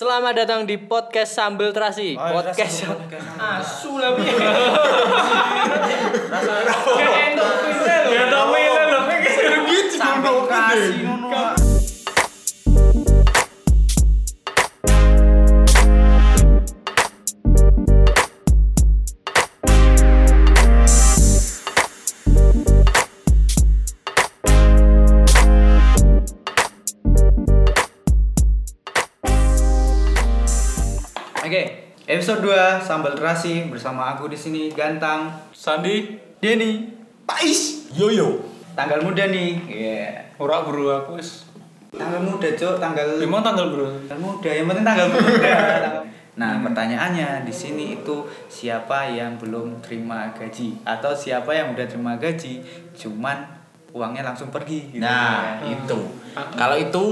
Selamat datang di podcast Sambil Terasi. Oh, podcast rasa podcast. asu lah piye. Rasa Kayak endok kuwi lho. Milih lho. gitu sampai episode 2 Sambal Terasi bersama aku di sini Gantang, Sandi, Denny, Pais, Yoyo. tanggal muda nih. Iya. Ora bro aku wis. Tanggal muda, Cok, tanggal Emang tanggal bro. tanggal muda, yang penting tanggal muda. Nah, pertanyaannya di sini itu siapa yang belum terima gaji atau siapa yang udah terima gaji cuman uangnya langsung pergi gitu. Nah, Ya. itu. Kalau itu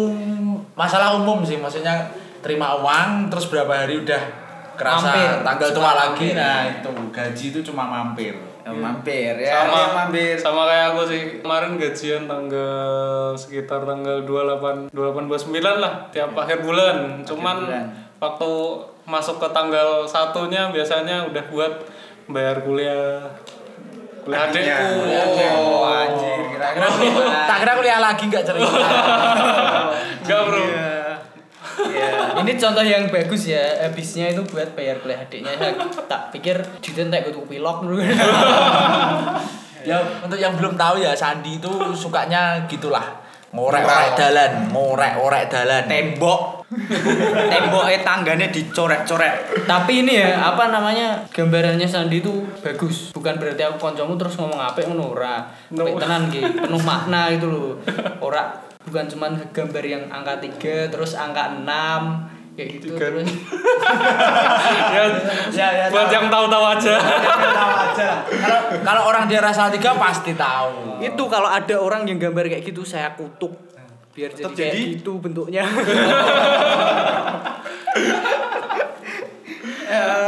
masalah umum sih, maksudnya terima uang terus berapa hari udah kerasa Mampir. tanggal tua lagi. Nah, itu. Gaji itu cuma mampir. Ya, mampir ya, sama ya, mampir. sama kayak aku sih. Kemarin gajian tanggal sekitar tanggal 28 28 29 lah tiap akhir bulan. Cuman bulan. waktu masuk ke tanggal satunya biasanya udah buat bayar kuliah. Kuliah adekku Oh, anjir, kira-kira Tak kira kuliah lagi nggak cerita. enggak bro Iya. Ini contoh yang bagus ya. Habisnya itu buat bayar kuliah adiknya. Saya tak pikir didentek kudu pilok dulu. ya untuk yang belum tahu ya Sandi itu sukanya gitulah. Ngorek-ngorek dalan, ngorek-ngorek dalan. tembok temboknya tangganya dicorek-corek Tapi ini ya, apa namanya? Gambarannya Sandi itu bagus. Bukan berarti aku koncomu terus ngomong apik ngono ora. Apik tenan ki, penuh makna gitu loh. Ora bukan cuman gambar yang angka 3 terus angka 6 kayak gitu Tiga. terus. ya, buat yang tahu-tahu aja tahu aja Kalau kalau orang dia rasa tiga pasti tahu. itu kalau ada orang yang gambar kayak gitu saya kutuk biar jadi Tetep kayak jadi? gitu bentuknya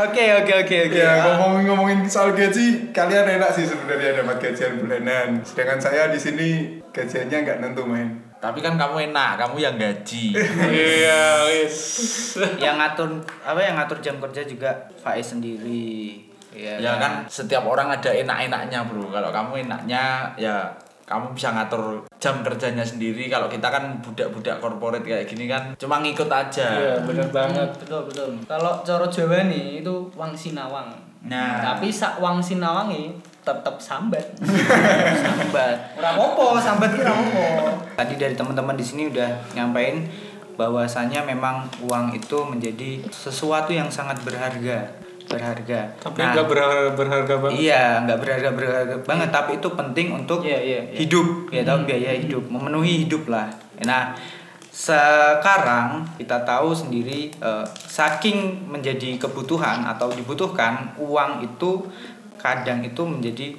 oke oke oke oke Ya ngomongin ngomongin soal gaji, kalian enak sih sebenarnya dapat gajian bulanan. Sedangkan saya di sini gajiannya nggak nentu main. Tapi kan kamu enak, kamu yang gaji. iya wis. Yang ngatur apa yang ngatur jam kerja juga Faiz sendiri. Ya, ya kan? setiap orang ada enak-enaknya bro. Kalau kamu enaknya ya kamu bisa ngatur jam kerjanya sendiri. Kalau kita kan budak-budak korporat kayak gini kan cuma ngikut aja. Iya bener banget. Betul betul. Kalau coro Jawa nih itu wang sinawang Nah. tapi sak wang sinawangi tetap sambat. Sambat. Ora apa sambat ki ora apa tadi dari teman-teman di sini udah nyampein bahwasanya memang uang itu menjadi sesuatu yang sangat berharga. Berharga. Tapi Nah, enggak berharga, berharga banget. Iya, nggak berharga berharga banget, tapi itu penting untuk Iya, iya, iya. hidup, ya tahu biaya hidup, memenuhi hidup lah. Nah, sekarang kita tahu sendiri eh, saking menjadi kebutuhan atau dibutuhkan uang itu kadang itu menjadi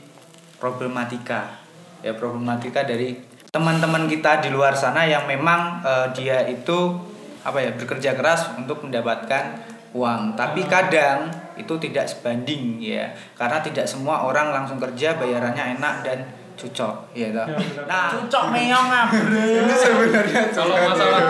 problematika, ya problematika dari teman-teman kita di luar sana yang memang eh, dia itu apa ya bekerja keras untuk mendapatkan uang. Tapi kadang itu tidak sebanding ya. Karena tidak semua orang langsung kerja bayarannya enak dan cocok ya toh. nah cocok meong abre Ini sebenarnya kalau ya. masalah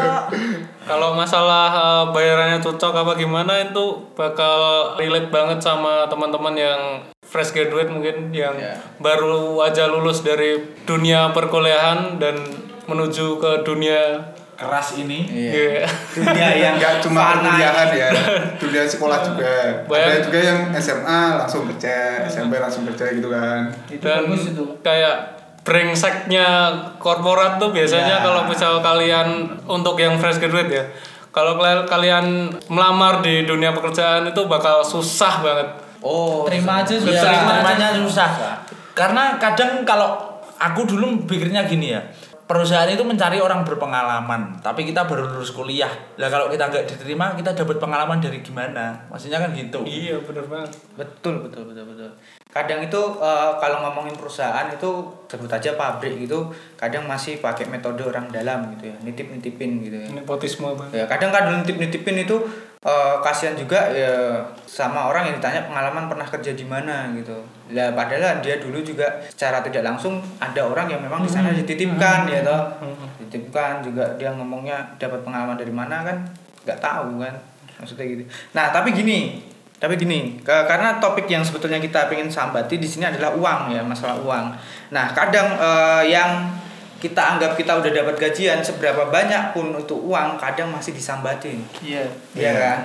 kalau masalah eh, bayarannya cocok apa gimana itu bakal relate banget sama teman-teman yang fresh graduate mungkin yang Ya. baru aja lulus dari dunia perkuliahan dan menuju ke dunia keras ini Iya. dunia yang nggak cuma ini. ya, dunia sekolah juga. Bayang- Ada juga yang SMA langsung kerja, SMP langsung kerja gitu kan. itu dan bagus itu kayak brengseknya korporat tuh biasanya Ya. kalau misal kalian untuk yang fresh graduate ya kalau kalian melamar di dunia pekerjaan itu bakal susah banget oh terima aja susah susah terimanya susah karena kadang kalau aku dulu pikirnya gini ya perusahaan itu mencari orang berpengalaman tapi kita baru lulus kuliah. Lah kalau kita nggak diterima kita dapat pengalaman dari gimana? Maksudnya kan gitu. Iya bener banget. Betul betul betul betul. Kadang itu eh, kalau ngomongin perusahaan itu sebut aja pabrik gitu kadang masih pakai metode orang dalam gitu ya nitip nitipin gitu ya. Nepotisme banget. Ya kadang kadang nitip nitipin itu eh, kasihan juga ya sama orang yang ditanya pengalaman pernah kerja di mana gitu. Lah padahal dia dulu juga secara tidak langsung ada orang yang memang di sana dititipkan ya toh. Dititipkan juga dia ngomongnya dapat pengalaman dari mana kan nggak tahu kan maksudnya gitu. Nah tapi gini tapi gini ke- karena topik yang sebetulnya kita pengen sambati di sini adalah uang ya masalah uang. Nah kadang eh, yang kita anggap kita udah dapat gajian seberapa banyak pun itu uang kadang masih disambatin Iya. Iya kan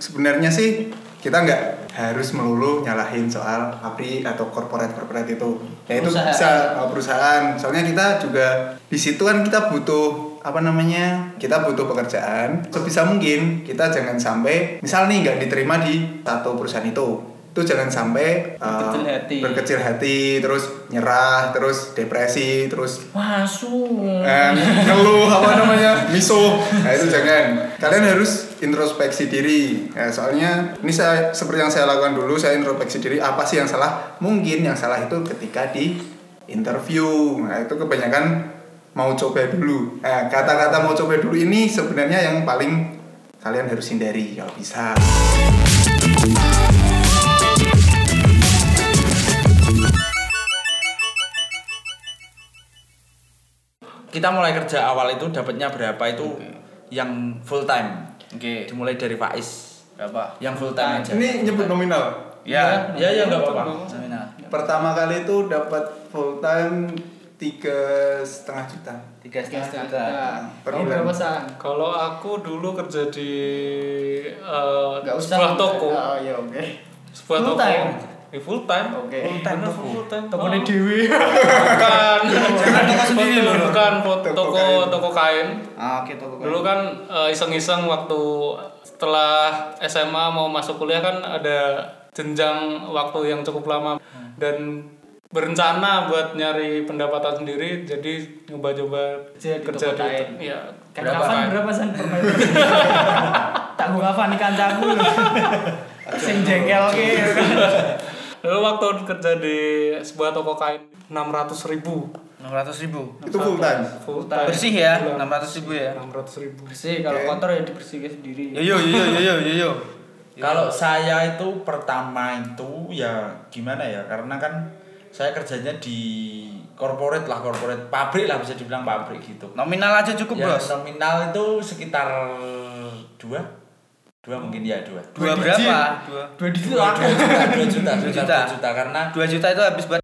Sebenarnya sih kita nggak harus melulu nyalahin soal pabrik atau corporate corporate itu. Ya itu Perusahaan. bisa uh, perusahaan. Soalnya kita juga di situ kan kita butuh apa namanya? Kita butuh pekerjaan. Sebisa mungkin kita jangan sampai misal nih nggak diterima di satu perusahaan itu. Itu jangan sampai uh, Berkecil hati. berkecil hati, terus nyerah, terus depresi, terus Masuk. eh, ngeluh apa namanya miso nah itu jangan. Kalian harus introspeksi diri. Ya, soalnya ini saya seperti yang saya lakukan dulu saya introspeksi diri apa sih yang salah? Mungkin yang salah itu ketika di interview. Nah itu kebanyakan mau coba dulu. Nah, kata-kata mau coba dulu ini sebenarnya yang paling kalian harus hindari kalau bisa kita mulai kerja awal itu dapatnya berapa? Itu yang full time. Oke. Dimulai dari Faiz. Berapa? Yang full time aja. Ini nyebut nominal? Ya. Ya ya nggak apa-apa. Nominal. Pertama kali itu dapat full time tiga setengah juta. Tiga setengah juta. Per Kamu bulan. berapa san? Kalau aku dulu kerja di eh, Gak usah. sebuah toko, Oh iya oke. sebuah Full toko. time? Eh, full time. Oke. Full time. Bener, full time. Toko Oh. di Dewi. Bukan. Jangan toko sendiri loh. Bukan foto- Toko toko kain. toko kain. ah, oke toko Dulu kan eh, iseng-iseng waktu setelah SMA mau masuk kuliah kan ada jenjang waktu yang cukup lama dan berencana buat nyari pendapatan sendiri jadi nyoba-nyoba Kerja di kerja toko di kain. iya Kan berapa kapan kain. berapa san per meter? tak gua kapan nih kancaku. Sing jengkel ki. Lalu waktu kerja di sebuah toko kain 600 ribu. enam ratus ribu. Itu full time? Full time. bersih ya Bulan. enam ratus ribu ya? 600 ribu. Bersih kalau Oke. kotor ya dibersihkan sendiri. yo yo yo yo yo yo yo Kalau saya itu pertama itu ya gimana ya? Karena kan saya kerjanya di corporate lah corporate pabrik lah bisa dibilang pabrik gitu. nominal aja cukup Ya, bos? nominal itu sekitar dua dua mungkin ya dua. Dua Dua berapa? Dua. Dua di situ dua, aku. dua juta. Dua juta. Dua juta. dua juta karena dua juta itu habis buat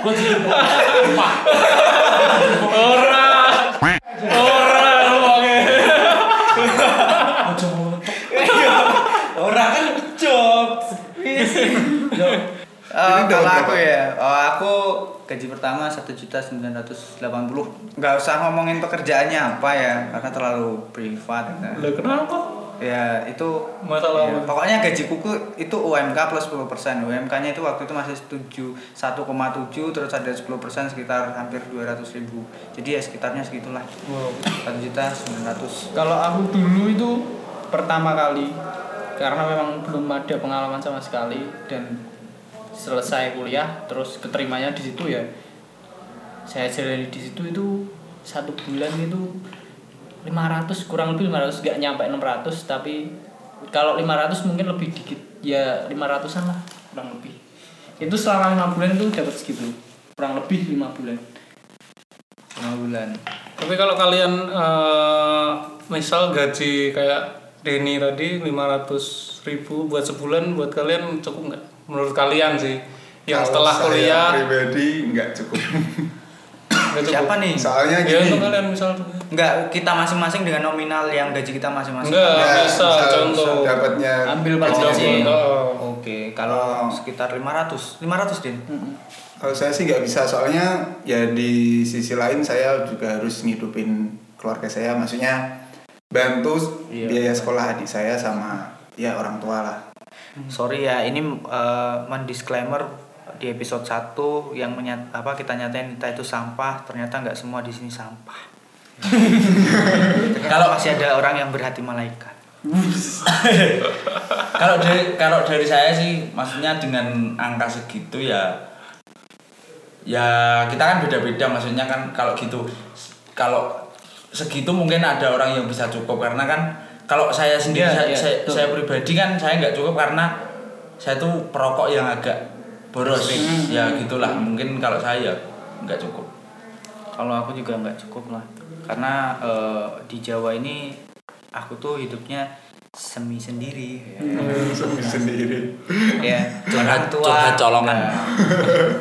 gue jadi rumah ora. Ora oke orang kan job. Oh, Ini udah kalau aku ya, oh, aku gaji pertama satu juta sembilan ratus delapan puluh. Nggak usah ngomongin pekerjaannya apa ya, karena terlalu privat. ya. Lah kenapa Ya itu Masalah ya, pokoknya gaji kuku itu UMK plus 10% UMK-nya itu waktu itu masih 7 1,7 terus ada 10% sekitar hampir 200 ribu jadi ya sekitarnya segitulah Wow. 1 juta 900 Kalau aku dulu itu pertama kali karena memang belum ada pengalaman sama sekali dan selesai kuliah terus keterimanya di situ ya. Saya jalani di situ itu satu bulan itu 500 kurang lebih 500 gak nyampe 600 tapi kalau 500 mungkin lebih dikit. Ya 500an lah kurang lebih. Itu selama lima bulan itu dapat segitu. Kurang lebih lima bulan. 5 bulan. Tapi kalau kalian eh, misal gaji kayak Denny tadi 500 ribu buat sebulan buat kalian cukup nggak? Menurut kalian sih yang Kalau setelah saya kuliah pribadi nggak cukup nggak cukup. siapa nih soalnya Ya gini untuk kalian misal Enggak, kita masing-masing dengan nominal yang gaji kita masing-masing. Enggak. ya, bisa, contoh. dapatnya Ambil kecil. Oh. Oke, kalau Oh. sekitar 500. 500, Din. Kalau saya sih nggak bisa soalnya ya di sisi lain saya juga harus ngidupin keluarga saya maksudnya bantu Iya. biaya sekolah adik saya sama ya orang tua lah. Sorry ya, ini eh, mendisclaimer di episode 1 yang menyat, apa kita nyatain kita itu sampah, ternyata nggak semua di sini sampah. Kalau masih ada orang yang berhati malaikat. kalau dari kalau dari saya sih maksudnya dengan angka segitu ya ya kita kan beda-beda maksudnya kan kalau gitu kalau segitu mungkin ada orang yang bisa cukup karena kan kalau saya sendiri Iya, saya, iya, saya, betul. saya pribadi kan saya nggak cukup karena saya tuh perokok yang agak boros. Ya gitulah. Mungkin kalau saya nggak cukup. Kalau aku juga nggak cukup lah, karena eh, di Jawa ini aku tuh hidupnya semi sendiri. Ya. sendiri. Ya orang tua. colongan. Nah,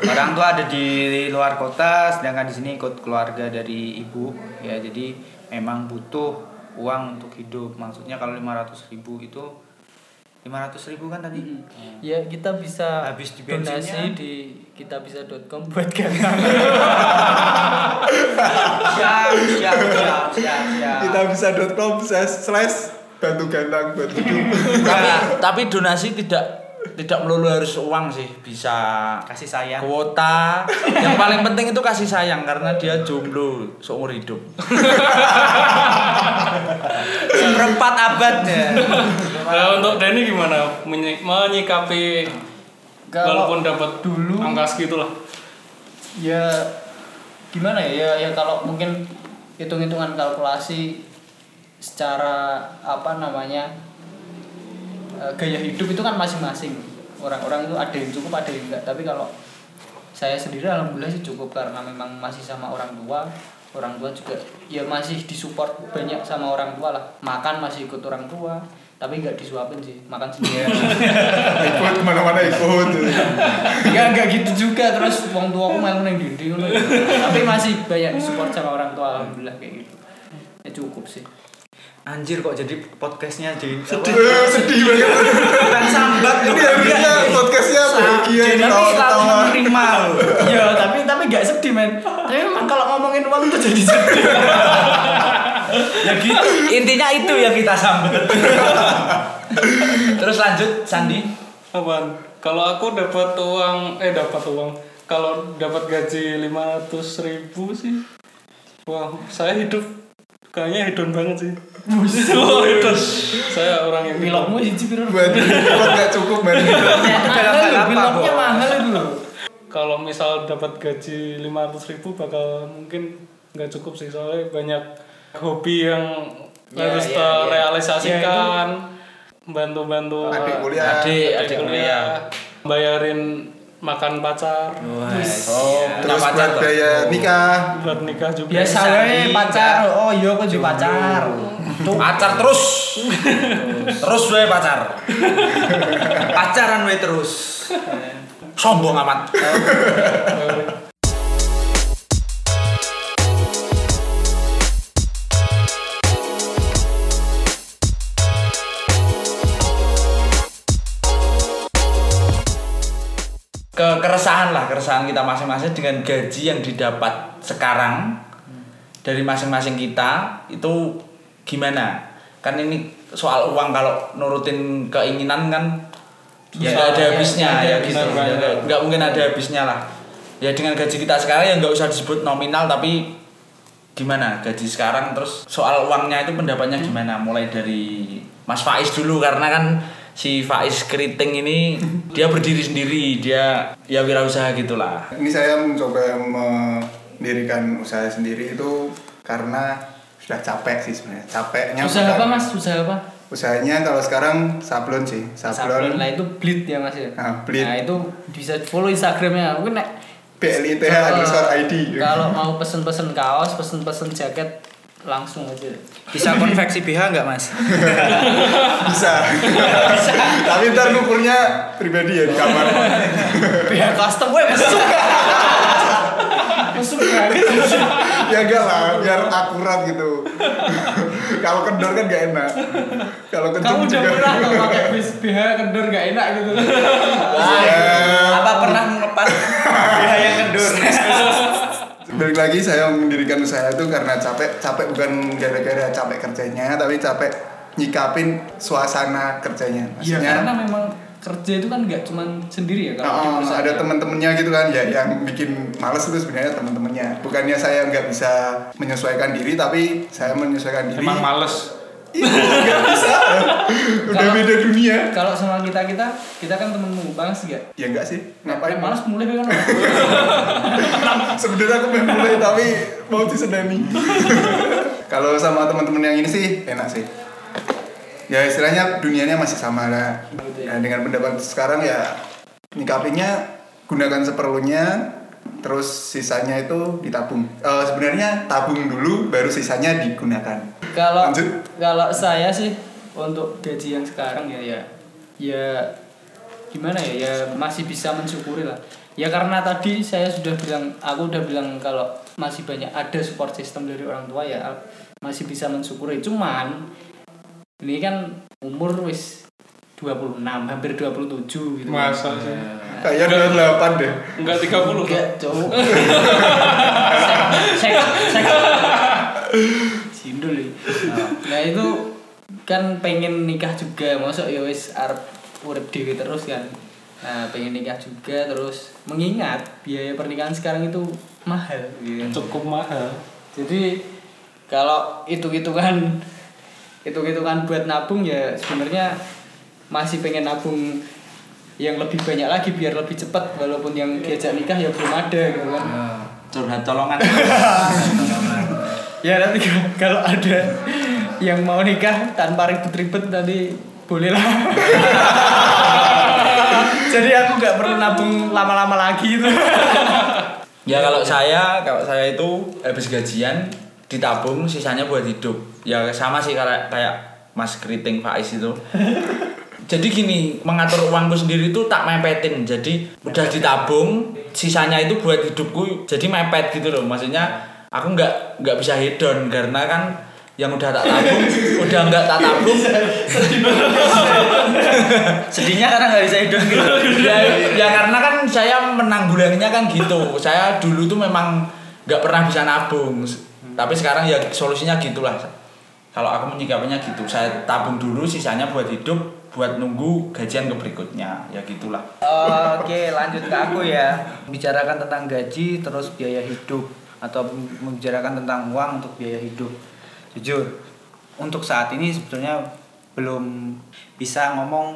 orang tua ada di luar kota sedangkan di sini ikut keluarga dari ibu. Ya jadi memang butuh uang untuk hidup. Maksudnya kalau 500 ribu itu 500 ribu kan tadi? Ya kita bisa Habis di donasi bensinnya. di kitabisa.com buat kalian. siap siap siap siap siap. Kita bisa .com slash bantu gantang buat hidup. Tapi tapi donasi tidak tidak melulu harus uang sih bisa kasih sayang. kuota. Yang paling penting itu kasih sayang karena dia jomblo seumur hidup. Seperempat abad ya. Nah, untuk Denny gimana? Menyi- menyikapi Kalau walaupun dapat dulu- angka segitu lah. ya gimana ya? Ya, ya kalau mungkin hitung-hitungan kalkulasi secara apa namanya gaya hidup itu kan masing-masing. Orang-orang itu ada yang cukup ada yang enggak tapi kalau saya sendiri alhamdulillah sih cukup karena memang masih sama orang tua. Orang tua juga ya masih disupport banyak sama orang tua lah. Makan masih ikut orang tua tapi nggak disuapin sih. Makan sendiri. Ikut ke mana-mana ikut. Enggak, enggak gitu juga. Terus wong tua aku main neng dinding. Tapi masih banyak disupport sama orang tua alhamdulillah kayak gitu. Ya cukup sih. Anjir kok jadi podcastnya jadi Eh, sedih banget. Kan sambat loh. Ini harusnya podcastnya bahagia jadi selalu menerima Ya, tapi tapi enggak sedih, men. Tapi memang kalau ngomongin uang itu jadi sedih. ya gitu. Intinya itu yang kita sambut terus lanjut Sandi. Apaan? Kalau aku dapat uang, eh dapat uang. Kalau dapat gaji 500 ribu sih, wah saya hidup kayaknya hedon banget sih. Oh, hedon. Saya orang yang Pilokmu siji piro? buat buat nggak cukup man Mahal loh, piloknya mahal itu loh. Kalau misal dapat gaji 500 ribu bakal mungkin nggak cukup sih soalnya banyak hobi yang Ya, harus ya, ya. terrealisasikan, bantu-bantu adik kuliah adik adik adik kuliah bayarin makan pacar, oh terus pacar buat biaya nikah. Buat nikah juga. Biasa wae pacar. Oh, iya aku juga pacar. pacar terus. Terus gue pacar. Pacaran we terus. Sombong amat ke keresahan lah keresahan kita masing-masing dengan gaji yang didapat sekarang dari masing-masing kita itu gimana? Kan ini soal uang kalau nurutin keinginan kan ya nggak ada ya, habisnya ya gitu. benar, Ya, benar. nggak mungkin ada habisnya lah. Ya dengan gaji kita sekarang ya nggak usah disebut nominal tapi gimana? Gaji sekarang terus soal uangnya itu pendapatnya gimana? Mulai dari Mas Faiz dulu karena kan si Faiz Keriting ini dia berdiri sendiri dia ya wirausaha gitulah ini saya mencoba mendirikan usaha sendiri itu karena sudah capek sih sebenarnya capeknya Usaha bukan- apa, Mas? Usaha apa? usahanya kalau sekarang sablon sih Sablon. sablon Lah itu bleed ya, Mas ya. Ah, Bleed. Nah, itu bisa follow Instagramnya. Mungkin nek BLITH Kalau- underscore ID Kalau mau pesen-pesen kaos, pesen-pesen jaket langsung aja. bisa konveksi BH nggak mas? Bisa. Tapi ntar ngukurnya pribadi ya di kamar. Biar custom gue masuk. masuk ya enggak lah biar akurat gitu. Kalau kendor kan gak enak. Kalau kencing Kamu udah juga. pernah nggak pakai bis BH kendor gak enak gitu? Ya. apa pernah melepas BH yang kendur balik lagi saya mendirikan usaha itu karena capek capek bukan gara-gara capek kerjanya tapi capek nyikapin suasana kerjanya Iya maksudnya karena memang kerja itu kan nggak cuma sendiri ya kalau di Oh, perusahaan. ada teman-temannya gitu kan ya yang bikin males itu sebenarnya teman-temannya bukannya saya nggak bisa menyesuaikan diri tapi saya menyesuaikan diri Emang males. Iya, nggak bisa udah beda dunia Kalau sama kita kita kita kan temenmu banget gak? ya enggak sih ngapain Ngapain malas mulai kan? sebenarnya aku pengen mulai tapi mau disedani kalau sama teman-teman yang ini sih enak sih ya istilahnya dunianya masih sama lah ya, dengan pendapat sekarang ya nyikapinnya gunakan seperlunya terus sisanya itu ditabung. Eh, sebenarnya tabung dulu baru sisanya digunakan. Kalau Lanjut. kalau saya sih untuk gaji yang sekarang ya ya ya gimana ya ya masih bisa mensyukuri lah. Ya karena tadi saya sudah bilang aku udah bilang kalau masih banyak ada support system dari orang tua ya masih bisa mensyukuri. Cuman ini kan umur wis 26 hampir 27 gitu. Masa sih? Kayak 28 deh. Enggak 30 Enggak, cowok. saya saya Sindul ya. Nah itu kan pengen nikah juga, masuk ya wis arep urip dhewe terus kan. Nah, pengen nikah juga terus mengingat biaya pernikahan sekarang itu mahal gitu. kan. cukup mahal. Jadi kalau hitung-hitungan hitung-hitungan buat nabung ya sebenarnya masih pengen nabung yang lebih banyak lagi biar lebih cepat walaupun yang diajak nikah ya belum ada gitu kan. curhat colongan Ya nanti kalau ada yang mau nikah tanpa ribet-ribet nanti boleh lah. Jadi aku nggak perlu nabung lama-lama lagi itu. ya kalau saya kalau saya itu habis gajian ditabung sisanya buat hidup ya sama sih kayak kayak Mas Keriting Faiz itu jadi gini mengatur uangku sendiri itu tak mepetin jadi udah ditabung sisanya itu buat hidupku jadi mepet gitu loh maksudnya aku nggak nggak bisa hedon karena kan yang udah tak tabung udah nggak tak tabung. Sedihnya karena nggak bisa hidup gitu. ya, ya karena kan saya menanggulanginya kan gitu. Saya dulu tuh memang nggak pernah bisa nabung. Tapi sekarang ya solusinya gitulah. Kalau aku menyikapinya gitu. Saya tabung dulu sisanya buat hidup buat nunggu gajian ke berikutnya. Ya gitulah. Oke, lanjut ke aku ya. Bicarakan tentang gaji terus biaya hidup atau membicarakan tentang uang untuk biaya hidup. Jujur, untuk saat ini sebetulnya belum bisa ngomong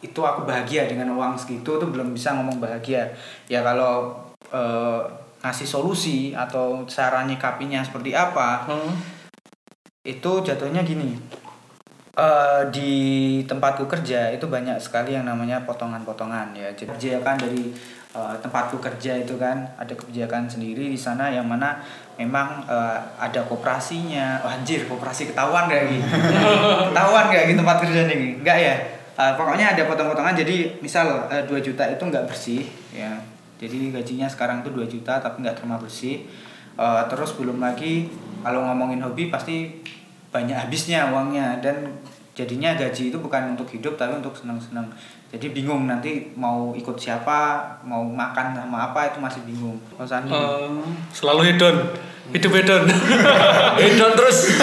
itu aku bahagia dengan uang segitu tuh belum bisa ngomong bahagia. Ya kalau eh, ngasih solusi atau cara nyikapinya seperti apa, itu jatuhnya gini Eh, di tempatku kerja itu banyak sekali yang namanya potongan-potongan ya jadi kebijakan dari eh, tempatku kerja itu kan ada kebijakan sendiri di sana yang mana memang eh, ada koperasinya. Oh, anjir koperasi ketahuan gak gitu ketahuan gak gitu tempat kerja nih enggak ya? Eh, pokoknya ada potong-potongan. Jadi misal 2 juta itu nggak bersih ya. Jadi gajinya sekarang tuh 2 juta tapi nggak terima bersih. Eh, terus belum lagi kalau ngomongin hobi pasti banyak habisnya uangnya. Dan jadinya gaji itu bukan untuk hidup tapi untuk senang-senang jadi bingung nanti mau ikut siapa mau makan sama apa itu masih bingung. Eh, selalu hedon. Hidup hedon. hedon terus.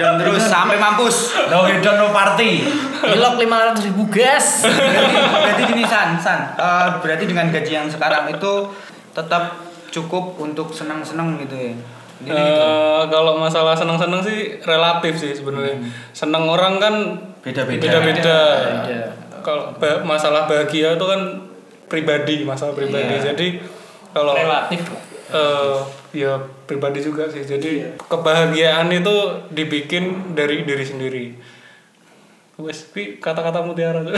Dan terus sampai mampus. No hedon no party. Ilok 500 ribu gas. berarti, gini san san. Eh, berarti dengan gaji yang sekarang itu tetap cukup untuk senang-senang gitu ya Gitu. Eh, kalau masalah seneng-seneng sih relatif sih sebenarnya. Seneng orang kan Beda-beda. Beda-beda. Beda. Kalau ba- masalah bahagia itu kan pribadi, masalah pribadi. Iya. Jadi kalau Relatif. eh ya pribadi juga sih. Jadi kebahagiaan itu dibikin dari diri sendiri. Wes, kata-kata mutiara tuh.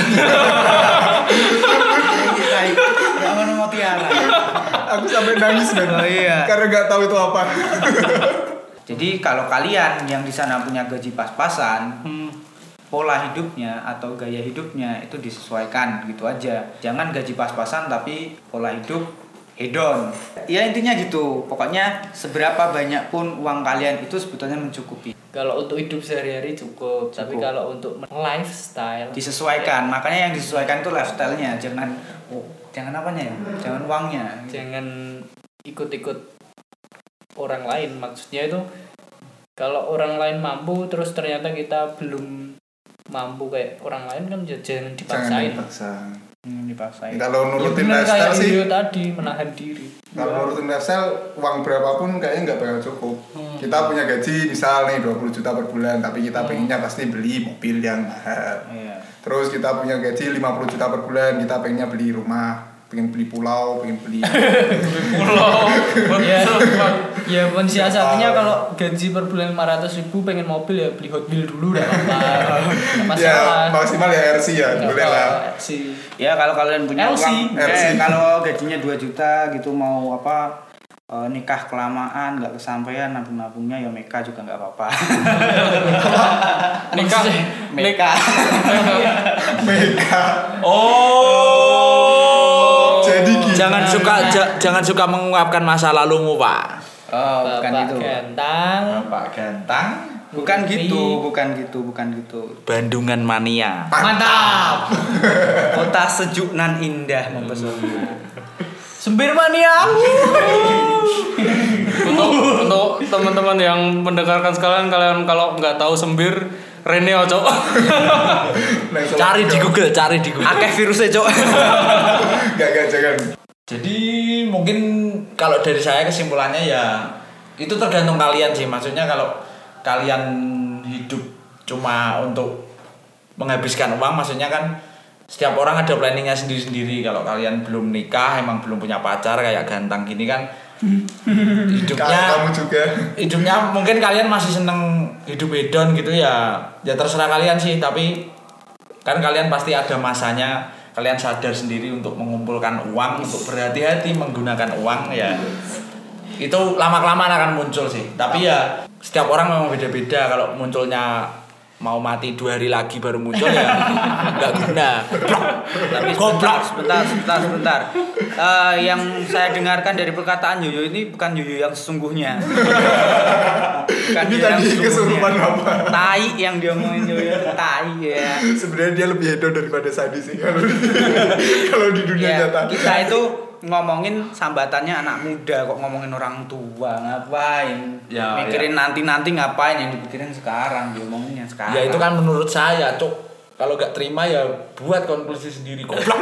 Gak mau mau tiara Aku sampai nangis dan Oh, iya. karena nggak tahu itu apa. Jadi kalau kalian yang di sana punya gaji pas-pasan, pola hidupnya atau gaya hidupnya itu disesuaikan gitu aja. Jangan gaji pas-pasan tapi pola hidup hedon. Ya intinya gitu. Pokoknya seberapa banyak pun uang kalian itu sebetulnya mencukupi. Kalau untuk hidup sehari-hari cukup, tapi Cukup. kalau untuk lifestyle Disesuaikan. Makanya yang disesuaikan itu lifestyle-nya, jangan oh, jangan apanya ya? Jangan uangnya. jangan ikut-ikut orang lain maksudnya itu kalau orang lain mampu terus ternyata kita belum mampu kayak orang lain kan ya jangan Jangan dipaksain dipaksa. Hmm, dipaksain. Kalau ya nurutin bener lifestyle kayak sih, tadi menahan diri kalau nurutin lifestyle uang berapapun kayaknya nggak bakal cukup. Kita punya gaji misal nih 20 juta per bulan, tapi kita pengennya pasti beli mobil yang mahal. Iya. Terus kita punya gaji 50 juta per bulan, kita pengennya beli rumah pengen beli pulau pengen beli Pulau. ya ya mensiasatinya kalau gaji per bulan 500 ribu pengen mobil ya beli hot wheel dulu udah apa ya maksimal ya RC ya boleh lah sih Ya kalau kalian punya LC. uang, LC. eh, kalau gajinya 2 juta gitu mau apa eh, nikah kelamaan nggak kesampaian nabung-nabungnya ya Meka juga nggak apa-apa. Nikah. Meka. Mega Oh. Jangan suka ja- jangan suka mengungkapkan masa lalumu, Pak. Oh, bukan Bapak itu. gantang Bapak gantang. Bukan gitu, bukan gitu, bukan gitu. Bandungan mania. mantap Kota sejuk nan indah mempesona. sembir mania untuk untuk teman-teman yang mendengarkan sekalian kalian kalau nggak tahu sembir Rene Oco kalau- Cari di Google, cari di Google. Akeh virusnya, Cok. Gak, gak, jangan Jadi mungkin kalau dari saya kesimpulannya ya itu tergantung kalian sih. Maksudnya kalau kalian hidup cuma untuk menghabiskan uang, maksudnya kan setiap orang ada planningnya sendiri-sendiri. Kalau kalian belum nikah, emang belum punya pacar kayak gantang gini kan hidupnya kamu juga hidupnya mungkin kalian masih seneng hidup hedon gitu ya ya terserah kalian sih tapi kan kalian pasti ada masanya kalian sadar sendiri untuk mengumpulkan uang untuk berhati-hati menggunakan uang ya. Itu lama kelamaan akan muncul sih. Tapi ya setiap orang memang beda-beda kalau munculnya mau mati dua hari lagi baru muncul ya? Nggak guna. Tapi sebentar, sebentar, sebentar, sebentar. Eh, yang saya dengarkan dari perkataan Yoyo ini bukan Yoyo yang sesungguhnya. Bukan ini tadi kesurupan apa? Tai yang dia ngomongin Yoyo itu tai ya. sebenarnya dia lebih hedon daripada Sadi sih. Kalau di, kalau di dunia Ya, nyata. kita itu ngomongin sambatannya anak muda kok ngomongin orang tua ngapain? Ya, mikirin nanti nanti ngapain yang dipikirin sekarang diomongin yang sekarang. Ya itu kan menurut saya cuk. Kalau nggak terima ya buat konklusi sendiri goblok.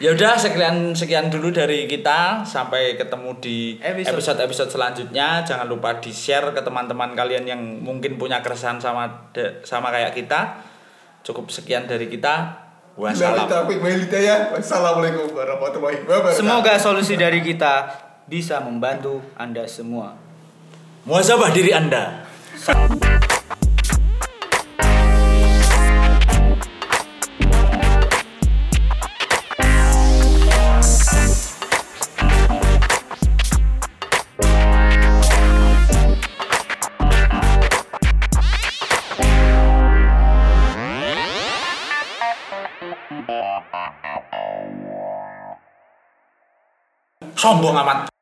Ya udah sekian sekian dulu dari kita. Sampai ketemu di Episode. episode episode selanjutnya. Jangan lupa di share ke teman-teman kalian yang mungkin punya keresahan sama de- sama kayak kita cukup sekian dari kita wassalam. Wassalamualaikum warahmatullahi wabarakatuh. semoga solusi dari kita bisa membantu anda semua muasabah diri anda sombong amat